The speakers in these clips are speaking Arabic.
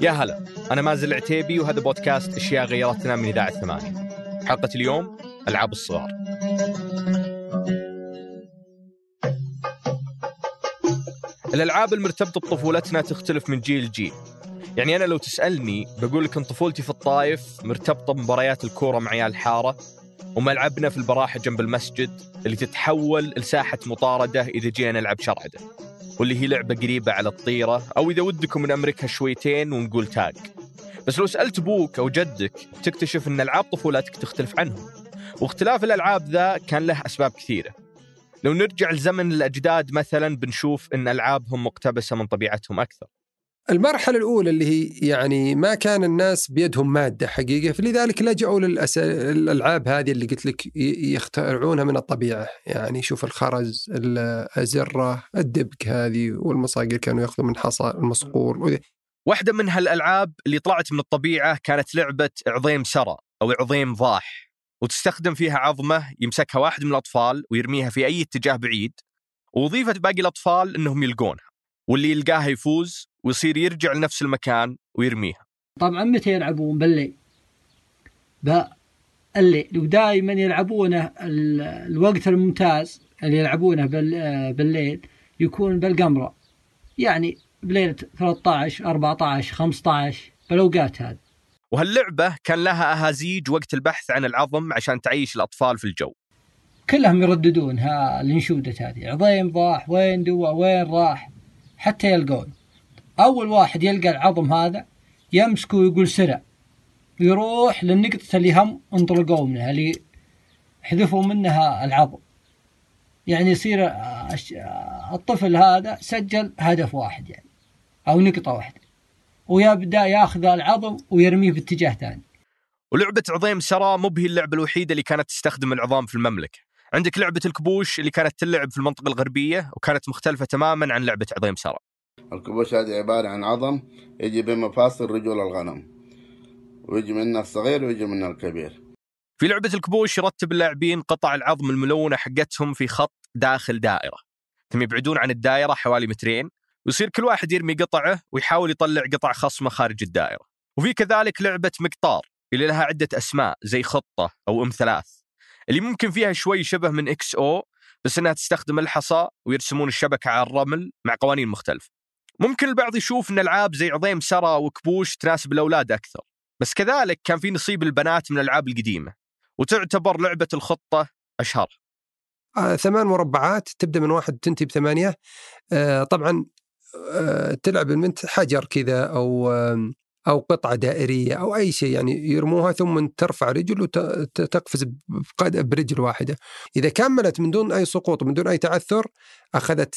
يا هلا أنا مازن العتيبي وهذا بودكاست أشياء غيرتنا من إذاعة ثمانية. حلقة اليوم ألعاب الصغار. الألعاب المرتبطة بطفولتنا تختلف من جيل لجيل. يعني أنا لو تسألني بقول لك أن طفولتي في الطايف مرتبطة بمباريات الكورة مع عيال الحارة وملعبنا في البراحة جنب المسجد اللي تتحول لساحة مطاردة إذا جينا نلعب شرعدة. واللي هي لعبة قريبة على الطيرة أو إذا ودكم نأمركها شويتين ونقول تاج بس لو سألت أبوك أو جدك تكتشف أن ألعاب طفولتك تختلف عنهم. واختلاف الألعاب ذا كان له أسباب كثيرة. لو نرجع لزمن الأجداد مثلا بنشوف أن ألعابهم مقتبسة من طبيعتهم أكثر. المرحلة الأولى اللي هي يعني ما كان الناس بيدهم مادة حقيقة فلذلك لجأوا للألعاب هذه اللي قلت لك يخترعونها من الطبيعة. يعني شوف الخرز الأزرة الدبك هذه والمصاقير كانوا يأخذوا من حصى المصقور واحدة من هالألعاب اللي طلعت من الطبيعة كانت لعبة عظيم سرى أو عظيم ضاح وتستخدم فيها عظمة يمسكها واحد من الأطفال ويرميها في أي اتجاه بعيد ووظيفة باقي الأطفال أنهم يلقونها واللي يلقاها يفوز ويصير يرجع لنفس المكان ويرميها. طبعا متى يلعبون بالليل بالليل ودائما يلعبونه الوقت الممتاز اللي يلعبونه بالليل يكون بالقمرة. يعني بليلة 13 14 15 بالأوقات هذه. وهاللعبة كان لها أهازيج وقت البحث عن العظم عشان تعيش الأطفال في الجو. كلهم يرددون ها الانشودة هذه. عظيم ضاح وين دوا وين راح؟ حتى يلقون. أول واحد يلقى العظم هذا يمسكه ويقول سرع يروح للنقطة اللي هم انطلقوا منها اللي حذفوا منها العظم. يعني يصير الطفل هذا سجل هدف واحد يعني أو نقطة واحدة ويبدأ ياخذ العظم ويرميه باتجاه ثاني. ولعبة عظيم سرى مو هي اللعبة الوحيدة اللي كانت تستخدم العظام في المملكة. عندك لعبة الكبوش اللي كانت تلعب في المنطقة الغربية وكانت مختلفة تماما عن لعبة عظيم سرى الكبوش هذه عبارة عن عظم يجي بمفاصل رجول الغنم. ويجي منها الصغير ويجي منها الكبير. في لعبة الكبوش يرتب اللاعبين قطع العظم الملونة حقتهم في خط داخل دائرة. ثم يبعدون عن الدائرة حوالي مترين ويصير كل واحد يرمي قطعه ويحاول يطلع قطع خصمه خارج الدائرة. وفي كذلك لعبة مقطار اللي لها عدة أسماء زي خطة أو أم ثلاث اللي ممكن فيها شوي شبه من إكس أو بس إنها تستخدم الحصى ويرسمون الشبكة على الرمل مع قوانين مختلفة. ممكن البعض يشوف إن العاب زي عظيم سرى وكبوش تناسب الأولاد أكثر، بس كذلك كان في نصيب البنات من الألعاب القديمة وتعتبر لعبة الخطة أشهر. آه ثمان مربعات تبدأ من واحد تنتهي بثمانية آه طبعا آه تلعب البنت حجر كذا أو آه أو قطعة دائرية أو أي شيء يعني يرموها ثم ترفع رجل وتقفز برجل واحدة. إذا كملت من دون أي سقوط من دون أي تعثر أخذت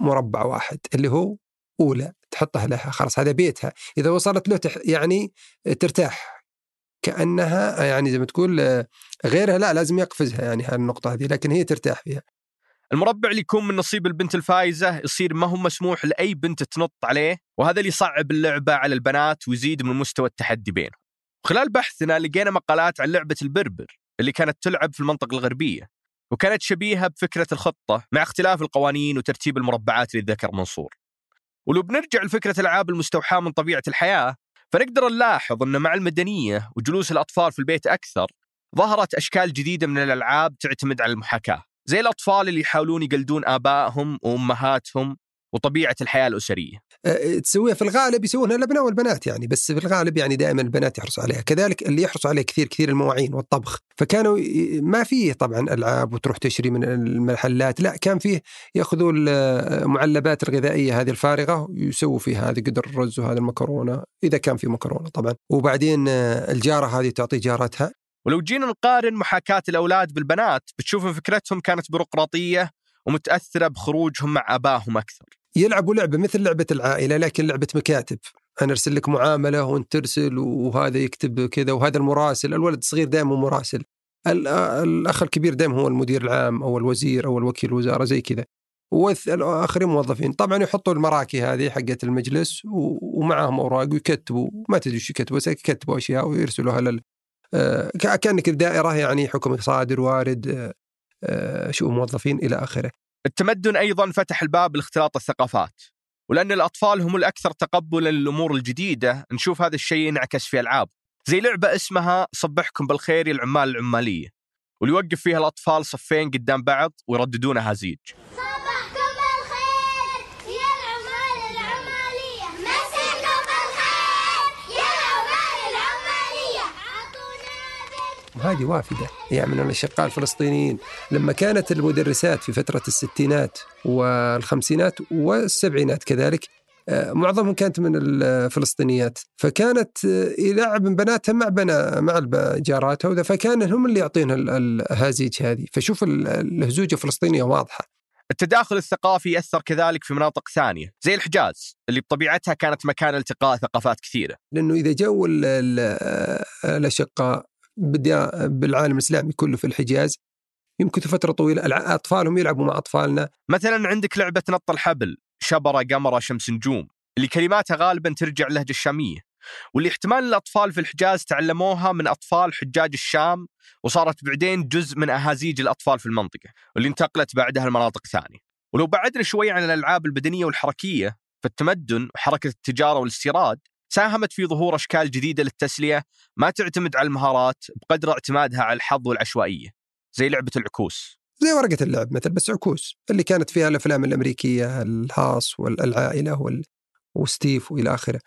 مربع واحد اللي هو أولى تحطها لها خلاص هذا بيتها. إذا وصلت له يعني ترتاح. كأنها يعني زي ما تقول غيرها لا لازم يقفزها يعني هالنقطه هذه لكن هي ترتاح فيها. المربع اللي يكون من نصيب البنت الفايزة يصير ما هو مسموح لأي بنت تنط عليه وهذا اللي يصعب اللعبة على البنات ويزيد من مستوى التحدي بينهم. خلال بحثنا لقينا مقالات عن لعبة البربر اللي كانت تلعب في المنطقة الغربية وكانت شبيهة بفكرة الخطة مع اختلاف القوانين وترتيب المربعات اللي ذكر منصور. ولو بنرجع لفكرة الألعاب المستوحاة من طبيعة الحياة فنقدر نلاحظ أن مع المدنية وجلوس الأطفال في البيت أكثر ظهرت أشكال جديدة من الألعاب تعتمد على المحاكاة زي الأطفال اللي يحاولون يقلدون آبائهم وأمهاتهم وطبيعة الحياة الأسرية. أه تسويها في الغالب يسوونها الأبناء والبنات يعني بس في الغالب يعني دائما البنات يحرصوا عليها. كذلك اللي يحرصوا عليه كثير كثير المواعين والطبخ. فكانوا ما فيه طبعا ألعاب وتروح تشتري من المحلات لا كان فيه يأخذوا المعلبات الغذائية هذه الفارغة ويسووا فيها هذه قدر الرز وهذا المكرونة إذا كان في مكرونة طبعا. وبعدين الجارة هذه تعطي جارتها. ولو جينا نقارن محاكاة الأولاد بالبنات بتشوف فكرتهم كانت بيروقراطية ومتأثرة بخروجهم مع أباهم أكثر. يلعبوا لعبة مثل لعبة العائلة لكن لعبة مكاتب. أنا أرسل لك معاملة وأنت ترسل وهذا يكتب كذا وهذا المراسل. الولد الصغير دائما مراسل. الأخ الكبير دائما هو المدير العام أو الوزير أو الوكيل الوزارة زي كذا. والآخرين موظفين. طبعا يحطوا المراكي هذه حقت المجلس ومعهم أوراق ويكتبوا. ما تدري إيش يكتبوا بس يكتبوا أشياء ويرسلوها لل كأنك الدائرة يعني حكم صادر وارد شؤون موظفين إلى آخره. التمدن أيضا فتح الباب لاختلاط الثقافات ولأن الأطفال هم الأكثر تقبلا للأمور الجديدة. نشوف هذا الشيء ينعكس في ألعاب. زي لعبة اسمها صبحكم بالخير يا العمال العمالية واللي يوقف فيها الأطفال صفين قدام بعض ويرددون أهازيج وهذه وافدة. يعني من الأشقاء الفلسطينيين. لما كانت المدرسات في فترة الستينات والخمسينات والسبعينات كذلك آه، معظمهم كانت من الفلسطينيات. فكانت آه، يلعب بناتها مع بنا مع جاراتها وذا فكان هم اللي يعطينها ال- الهازيج هذه. فشوف ال- الهزوجة الفلسطينية واضحة. التداخل الثقافي يأثر كذلك في مناطق ثانية زي الحجاز اللي بطبيعتها كانت مكان التقاء ثقافات كثيرة. لأنه إذا جو ال- بدي- بالعالم الإسلامي كله في الحجاز. يمكن فترة طويلة أطفالهم يلعبوا مع أطفالنا. مثلا عندك لعبة نط الحبل شبرة قمرة شمس نجوم اللي كلماتها غالبا ترجع لهجة الشامية. واللي احتمال الأطفال في الحجاز تعلموها من أطفال حجاج الشام وصارت بعدين جزء من أهازيج الأطفال في المنطقة واللي انتقلت بعدها لمناطق ثانية. ولو بعدنا شوي عن الألعاب البدنية والحركية فالتمدن وحركة التجارة والاستيراد ساهمت في ظهور أشكال جديدة للتسلية ما تعتمد على المهارات بقدر اعتمادها على الحظ والعشوائية زي لعبة العكوس. زي ورقة اللعب مثل بس عكوس اللي كانت فيها الأفلام الأمريكية الهاص والعائلة وال... وستيف وإلى آخره.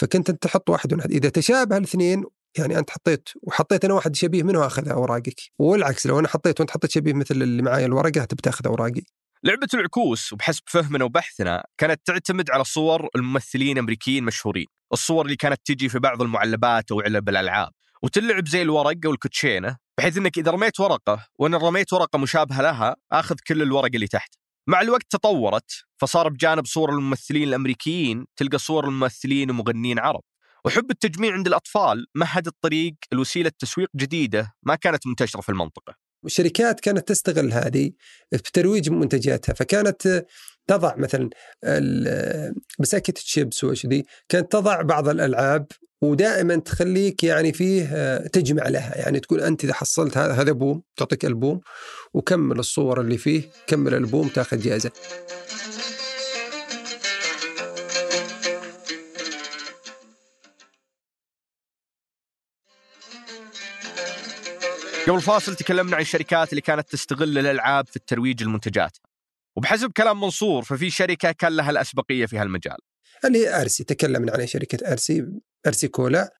فكنت أنت تحط واحد ونحد إذا تشابه الاثنين يعني أنت حطيت وحطيت أنا واحد شبيه منه أخذ أوراقك والعكس لو أنا حطيت وأنت حطيت شبيه مثل اللي معايا الورقة تبي تاخذ أوراقي. لعبة العكوس وبحسب فهمنا وبحثنا كانت تعتمد على صور الممثلين الامريكيين مشهورين، الصور اللي كانت تجي في بعض المعلبات أو علب الألعاب، وتلعب زي الورق أو الكوتشينة بحيث إنك إذا رميت ورقة وأنا رميت ورقة مشابهة لها آخذ كل الورق اللي تحت. مع الوقت تطورت فصار بجانب صور الممثلين الأمريكيين تلقى صور الممثلين ومغنيين عرب. وحب التجميع عند الأطفال مهد الطريق لوسيلة تسويق جديدة ما كانت منتشرة في المنطقة. والشركات كانت تستغل هذه في ترويج منتجاتها. فكانت تضع مثلا مساكة الشيبس وش ذي كانت تضع بعض الألعاب ودائما تخليك يعني فيه تجمع لها. يعني تقول أنت إذا حصلت هذا بوم تعطيك ألبوم وكمل الصور اللي فيه كمل البوم تاخذ جائزة. قبل فاصل تكلمنا عن الشركات اللي كانت تستغل الألعاب في الترويج لمنتجاتها. وبحسب كلام منصور ففي شركة كان لها الأسبقية في هالمجال. اللي هي RC تكلمنا عن شركة RC RC Cola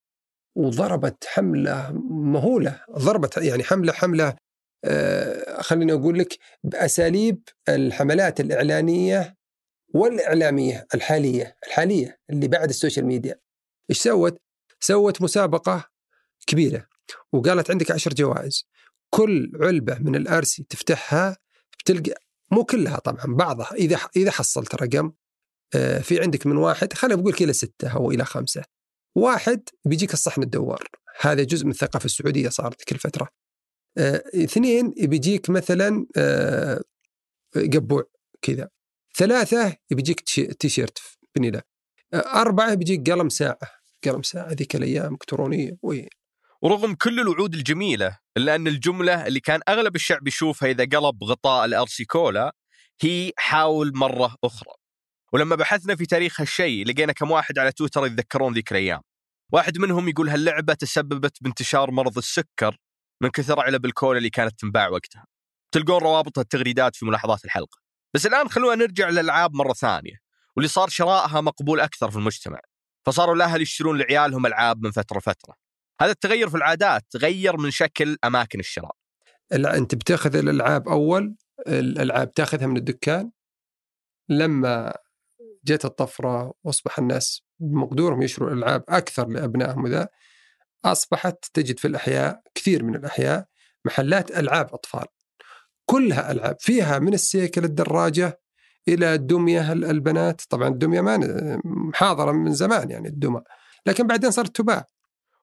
وضربت حملة مهولة ضربت يعني حملة حملة آه خليني أقول لك بأساليب الحملات الإعلانية والإعلامية الحالية الحالية اللي بعد ال social media إيش سوت؟ سوت مسابقة كبيرة وقالت عندك عشر جوائز. كل علبة من ال RC تفتحها بتلقى مو كلها طبعا بعضها. إذا إذا حصلت رقم آه، في عندك من واحد خلينا بقول إلى ستة أو إلى خمسة. واحد بيجيك الصحن الدوار. هذا جزء من الثقافة السعودية صارت كل فترة. آه، اثنين بيجيك مثلا آه، قبوع كذا. ثلاثة بيجيك تيشيرت آه، أربعة بيجيك قلم ساعة. قلم ساعة ذيك الأيام إلكترونية. ورغم كل الوعود الجميلة الا ان الجملة اللي كان أغلب الشعب يشوفها إذا قلب غطاء الأرسي كولا هي حاول مرة أخرى. ولما بحثنا في تاريخ هالشيء لقينا كم واحد على تويتر يتذكرون ذيك الأيام. واحد منهم يقول هاللعبة تسببت بانتشار مرض السكر من كثر علب الكولا اللي كانت تنباع وقتها. تلقون روابط التغريدات في ملاحظات الحلقة. بس الآن خلونا نرجع للألعاب مرة ثانية واللي صار شرائها مقبول أكثر في المجتمع. فصاروا الأهل يشترون لعيالهم ألعاب من فترة لفتره. هذا التغير في العادات غير من شكل أماكن الشراء. أنت بتاخذ الألعاب أول الألعاب تاخذها من الدكان. لما جت الطفرة وأصبح الناس بمقدورهم يشتروا الألعاب أكثر لأبنائهم وذا أصبحت تجد في الأحياء كثير من الأحياء محلات ألعاب أطفال. كلها ألعاب فيها من السيكل الدراجة إلى الدمية ال- البنات. طبعا الدمية ما محاضرة من زمان يعني الدمى. لكن بعدين صارت تباع.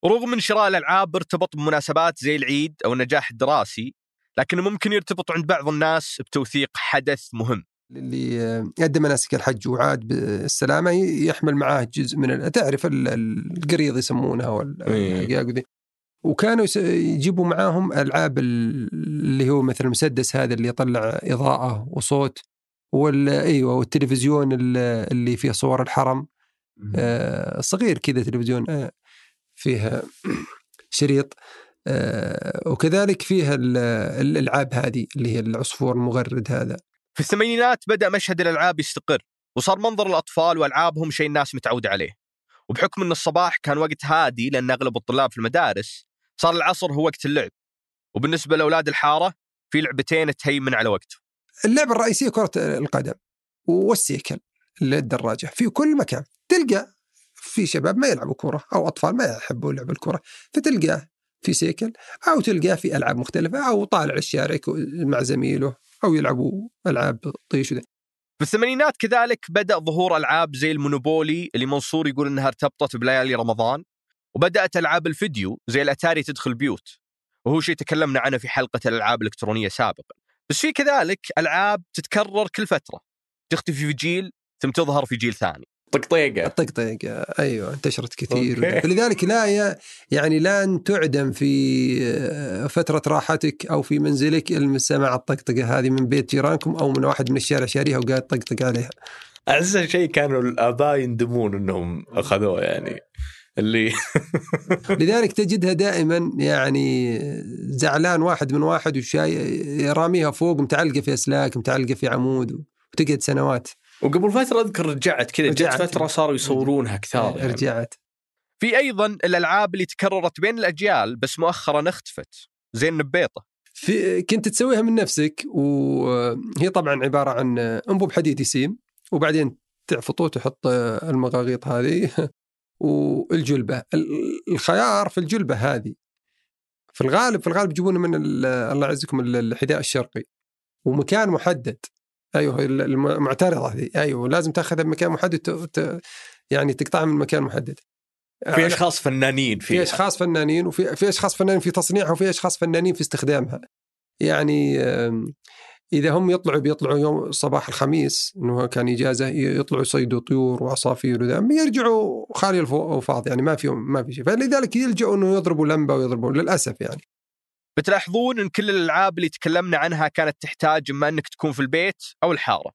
ورغم من شراء الألعاب ارتبط بمناسبات زي العيد أو النجاح الدراسي، لكنه ممكن يرتبط عند بعض الناس بتوثيق حدث مهم. اللي يقدم مناسك الحج وعاد بالسلامة يحمل معاه جزء من تعرف ال- ال- القريض يسمونها وال- إيه. ذي. وكانوا يجيبوا معاهم ألعاب ال- اللي هو مثل المسدس هذا اللي يطلع إضاءة وصوت وال أيوه والتلفزيون ال- اللي فيه صور الحرم آه، صغير كذا تلفزيون آه، فيه شريط آه، وكذلك فيها ال- الألعاب هذه اللي هي العصفور المغرد هذا. في الثمانينات بدأ مشهد الألعاب يستقر وصار منظر الأطفال وألعابهم شيء الناس متعودة عليه. وبحكم أن الصباح كان وقت هادي لأن أغلب الطلاب في المدارس صار العصر هو وقت اللعب. وبالنسبة لأولاد الحارة في لعبتين تهيمن على وقته اللعبه الرئيسية كرة القدم والسيكل الدراجة في كل مكان. تلقى في شباب ما يلعبوا كوره أو أطفال ما يحبوا لعب الكوره فتلقاه في سيكل أو تلقاه في ألعاب مختلفة أو طالع الشارع مع زميله أو يلعبوا ألعاب طيش وذا. في الثمانينات كذلك بدأ ظهور ألعاب زي المونوبولي اللي منصور يقول أنها ارتبطت بليالي رمضان وبدأت ألعاب الفيديو زي الأتاري تدخل بيوت وهو شيء تكلمنا عنه في حلقة الألعاب الإلكترونية سابقا بس في كذلك ألعاب تتكرر كل فترة تختفي في جيل ثم تظهر في جيل ثاني طقطيقه الطقطقه أيوه انتشرت كثير. فلذلك لا ي- يعني لا ان تعدم في فترة راحتك أو في منزلك إلا سمع الطقطقة هذه من بيت جيرانكم أو من واحد من الشارع شاريها وقاعد طقطق عليها. اعز شيء كانوا الآباء يندمون إنهم اخذوه يعني. اللي لذلك تجدها دائما يعني زعلان واحد من واحد وشاي راميها فوق متعلقه في أسلاك متعلقة في عمود وتقعد سنوات. وقبل فترة أذكر رجعت كذا جت رجعت. فترة صاروا يصورونها كثار يعني. رجعت. في أيضا الألعاب اللي تكررت بين الأجيال بس مؤخرا اختفت زي النبيطة في كنت تسويها من نفسك وهي طبعا عبارة عن أنبوب حديد يسيم وبعدين تعفطه وتحط المغاغيط هذه والجلبة. ال- الخيار في الجلبة هذه. في الغالب في الغالب يجيبونه من ال- الله يعزكم ال- الحذاء الشرقي. ومكان محدد. أيوه ال- الم- المعترضة هذه أيوه لازم تاخذها بمكان محدد ت- يعني تقطعها من مكان محدد في اشخاص فنانين في اشخاص فنانين وفي في اشخاص فنانين في تصنيعها وفي اشخاص فنانين في استخدامها. يعني إذا هم يطلعوا بيطلعوا يوم صباح الخميس إنه كان إجازة يطلعوا يصيدوا طيور وعصافير وذا يرجعوا خالي الفاض يعني ما فيهم ما في شيء فلذلك يلجأوا إنه يضربوا لمبة ويضربوا للأسف يعني. بتلاحظون إن كل الألعاب اللي تكلمنا عنها كانت تحتاج إما إنك تكون في البيت أو الحارة.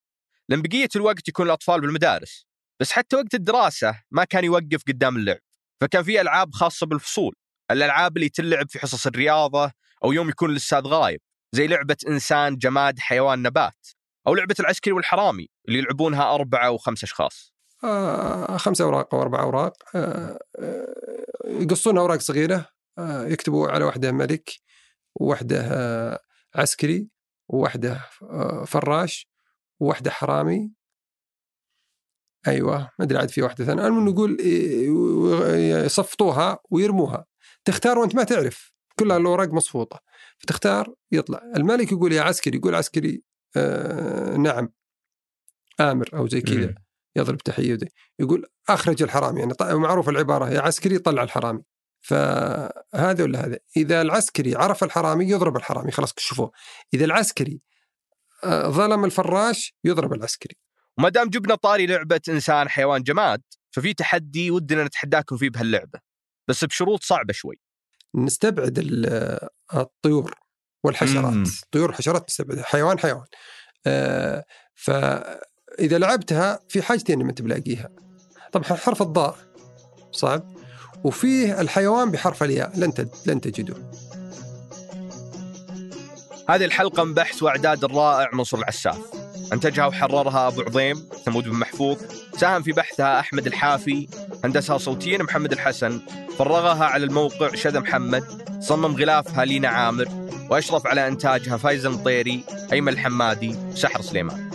لأن بقية الوقت يكون الأطفال بالمدارس. بس حتى وقت الدراسة ما كان يوقف قدام اللعب. فكان في ألعاب خاصة بالفصول. الألعاب اللي تلعب في حصص الرياضة أو يوم يكون الأستاذ غايب. زي لعبة إنسان جماد حيوان نبات. أو لعبة العسكري والحرامي اللي يلعبونها أربعة وخمس أشخاص. آه خمسة أوراق أو أربع أوراق. آه آه يقصون أوراق صغيرة. آه يكتبوا على واحدة ملك. وواحده آه عسكري وواحده آه فراش وواحده حرامي. أيوه ما أدري عاد في واحدة ثانية. المهم نقول إيه، يصفطوها ويرموها. تختار وأنت ما تعرف كلها الاوراق مصفوطة. فتختار يطلع. الملك يقول يا عسكري يقول عسكري آه نعم آمر أو زي كذا. يضرب تحية يقول أخرج الحرامي. يعني معروف العبارة يا عسكري طلع الحرامي. فهذا ولا هذا إذا العسكري عرف الحرامي يضرب الحرامي خلاص كشفوه إذا العسكري آه، ظلم الفراش يضرب العسكري. وما دام جبنا طاري لعبة إنسان حيوان جماد ففي تحدي ودنا نتحداكم فيه بهاللعبة. بس بشروط صعبة شوي. نستبعد ال- الطيور والحشرات. مم. طيور حشرات نستبعدها. حيوان حيوان. آه فإذا لعبتها في حاجتين ما تلاقيها. طبعا حرف الضاء صعب. وفيه الحيوان بحرف الياء. لن لن تجده. هذه الحلقة من بحث وإعداد الرائع منصور العساف. أنتجها وحررها أبو عظيم ثمود بن محفوظ. ساهم في بحثها أحمد الحافي هندسها صوتيا محمد الحسن. فرغها على الموقع شذا محمد. صمم غلافها لينا عامر. وأشرف على إنتاجها فايز المطيري أيمن الحمادي سحر سليمان.